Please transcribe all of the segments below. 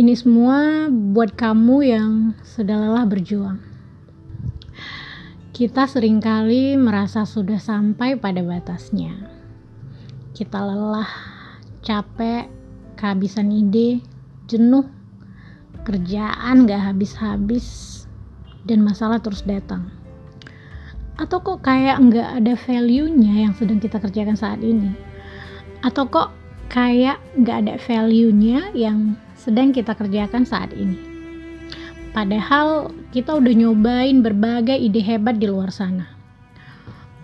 Ini semua buat kamu yang sudah lelah berjuang. Kita sering kali merasa sudah sampai pada batasnya. Kita lelah, capek, kehabisan ide, jenuh, kerjaan gak habis-habis, dan masalah terus datang. Atau kok kayak nggak ada value-nya yang sedang kita kerjakan saat ini? Atau kok kayak nggak ada value-nya yang sedang kita kerjakan saat ini? Padahal kita udah nyobain berbagai ide hebat di luar sana.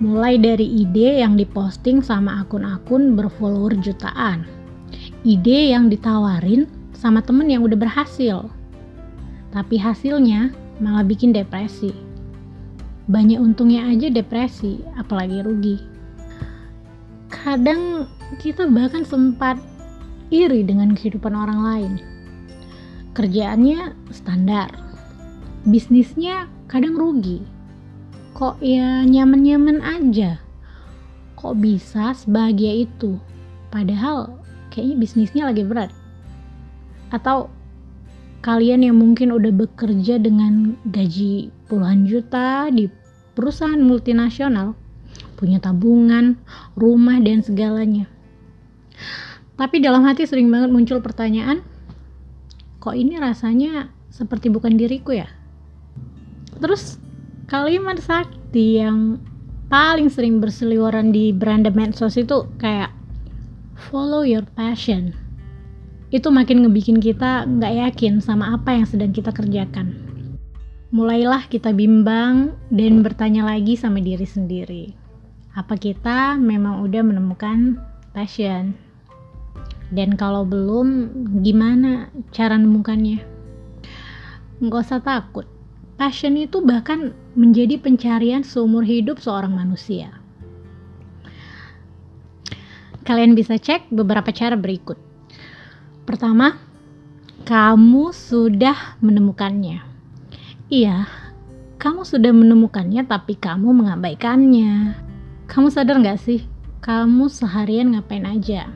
Mulai dari ide yang diposting sama akun-akun berfollower jutaan. Ide yang ditawarin sama temen yang udah berhasil. Tapi hasilnya malah bikin depresi banyak untungnya aja depresi, apalagi rugi. Kadang kita bahkan sempat iri dengan kehidupan orang lain. Kerjaannya standar, bisnisnya kadang rugi. Kok ya nyaman-nyaman aja? Kok bisa sebahagia itu? Padahal kayaknya bisnisnya lagi berat. Atau kalian yang mungkin udah bekerja dengan gaji puluhan juta di perusahaan multinasional, punya tabungan, rumah, dan segalanya. Tapi dalam hati sering banget muncul pertanyaan, kok ini rasanya seperti bukan diriku ya? Terus kalimat sakti yang paling sering berseliweran di beranda medsos itu kayak follow your passion itu makin ngebikin kita nggak yakin sama apa yang sedang kita kerjakan. Mulailah kita bimbang dan bertanya lagi sama diri sendiri. Apa kita memang udah menemukan passion? Dan kalau belum, gimana cara nemukannya? Nggak usah takut. Passion itu bahkan menjadi pencarian seumur hidup seorang manusia. Kalian bisa cek beberapa cara berikut. Pertama, kamu sudah menemukannya. Iya, kamu sudah menemukannya tapi kamu mengabaikannya. Kamu sadar gak sih? Kamu seharian ngapain aja?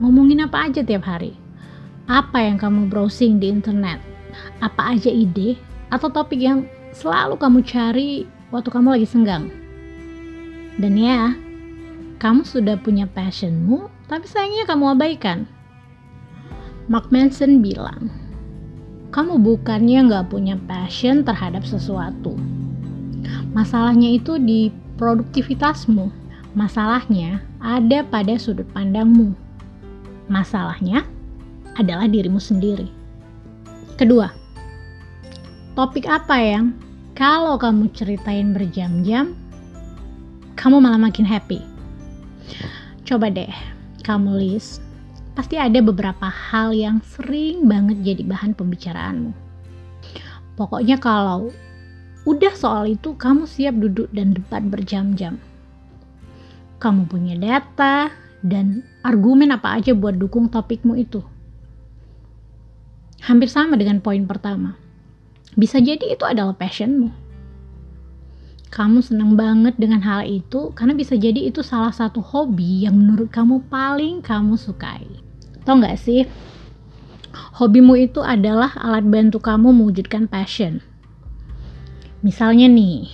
Ngomongin apa aja tiap hari? Apa yang kamu browsing di internet? Apa aja ide atau topik yang selalu kamu cari waktu kamu lagi senggang? Dan ya, kamu sudah punya passionmu, tapi sayangnya kamu abaikan Mark Manson bilang, kamu bukannya nggak punya passion terhadap sesuatu. Masalahnya itu di produktivitasmu. Masalahnya ada pada sudut pandangmu. Masalahnya adalah dirimu sendiri. Kedua, topik apa yang kalau kamu ceritain berjam-jam, kamu malah makin happy? Coba deh, kamu list pasti ada beberapa hal yang sering banget jadi bahan pembicaraanmu. Pokoknya kalau udah soal itu kamu siap duduk dan debat berjam-jam. Kamu punya data dan argumen apa aja buat dukung topikmu itu. Hampir sama dengan poin pertama. Bisa jadi itu adalah passionmu. Kamu senang banget dengan hal itu karena bisa jadi itu salah satu hobi yang menurut kamu paling kamu sukai. Tau gak sih? Hobimu itu adalah alat bantu kamu mewujudkan passion. Misalnya nih,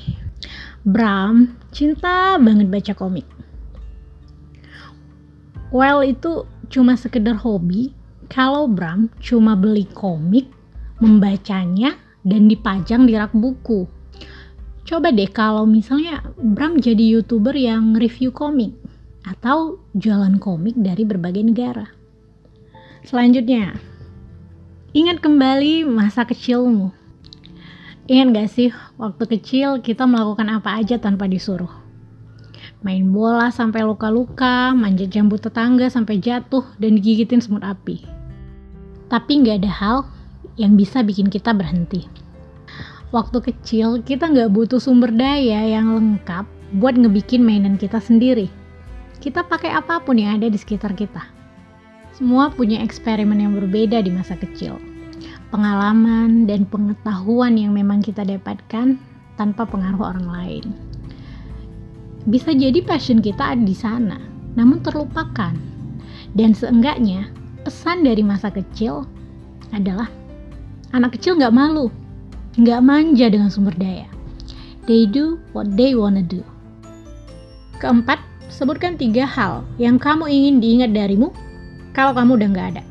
Bram cinta banget baca komik. Well itu cuma sekedar hobi kalau Bram cuma beli komik, membacanya, dan dipajang di rak buku. Coba deh kalau misalnya Bram jadi youtuber yang review komik atau jualan komik dari berbagai negara. Selanjutnya, ingat kembali masa kecilmu. Ingat gak sih, waktu kecil kita melakukan apa aja tanpa disuruh? Main bola sampai luka-luka, manjat jambu tetangga sampai jatuh, dan digigitin semut api. Tapi gak ada hal yang bisa bikin kita berhenti. Waktu kecil, kita gak butuh sumber daya yang lengkap buat ngebikin mainan kita sendiri. Kita pakai apa pun yang ada di sekitar kita semua punya eksperimen yang berbeda di masa kecil. Pengalaman dan pengetahuan yang memang kita dapatkan tanpa pengaruh orang lain. Bisa jadi passion kita ada di sana, namun terlupakan. Dan seenggaknya, pesan dari masa kecil adalah anak kecil nggak malu, nggak manja dengan sumber daya. They do what they wanna do. Keempat, sebutkan tiga hal yang kamu ingin diingat darimu kalau kamu udah nggak ada.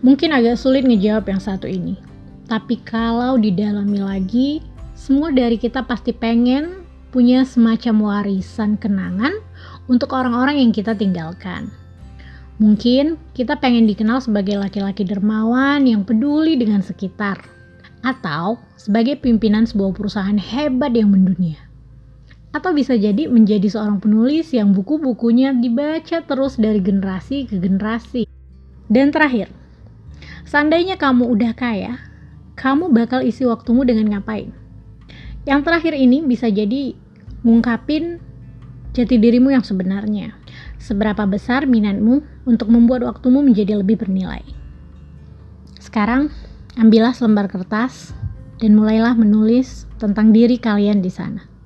Mungkin agak sulit ngejawab yang satu ini, tapi kalau didalami lagi, semua dari kita pasti pengen punya semacam warisan kenangan untuk orang-orang yang kita tinggalkan. Mungkin kita pengen dikenal sebagai laki-laki dermawan yang peduli dengan sekitar, atau sebagai pimpinan sebuah perusahaan hebat yang mendunia atau bisa jadi menjadi seorang penulis yang buku-bukunya dibaca terus dari generasi ke generasi. Dan terakhir, seandainya kamu udah kaya, kamu bakal isi waktumu dengan ngapain? Yang terakhir ini bisa jadi ngungkapin jati dirimu yang sebenarnya. Seberapa besar minatmu untuk membuat waktumu menjadi lebih bernilai. Sekarang, ambillah selembar kertas dan mulailah menulis tentang diri kalian di sana.